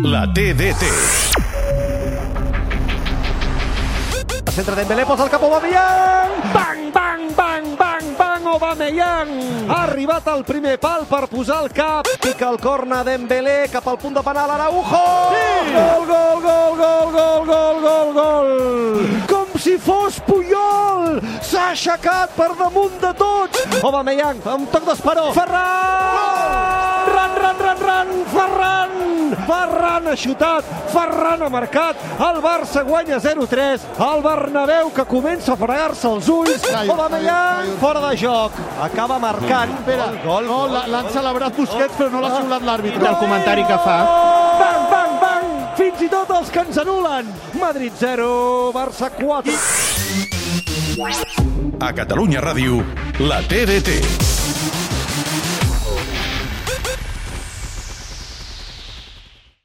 La TDT. Centre Dembélé, posa el cap Aubameyang! Bang, bang, bang, bang, bang, Aubameyang! Ha arribat al primer pal per posar el cap. Pica el corna Dembélé cap al punt de penal Araujo! Sí! Gol, gol, gol, gol, gol, gol, gol, gol! Com si fos Puyol! S'ha aixecat per damunt de tots! Aubameyang, amb toc d'esperó. Ferran! Ferran! Ha xutat, Ferran ha marcat, el Barça guanya 0-3, el Bernabéu que comença a fregar-se els ulls, Aubameyang fora de joc, acaba marcant, Espera, gol, no, l'ha- l'han celebrat Busquets però no l'ha xiulat l'àrbitre. del comentari que fa. Bang, bang, bang, fins i tot els que ens anulen, Madrid 0, Barça 4. A Catalunya Ràdio, la TDT.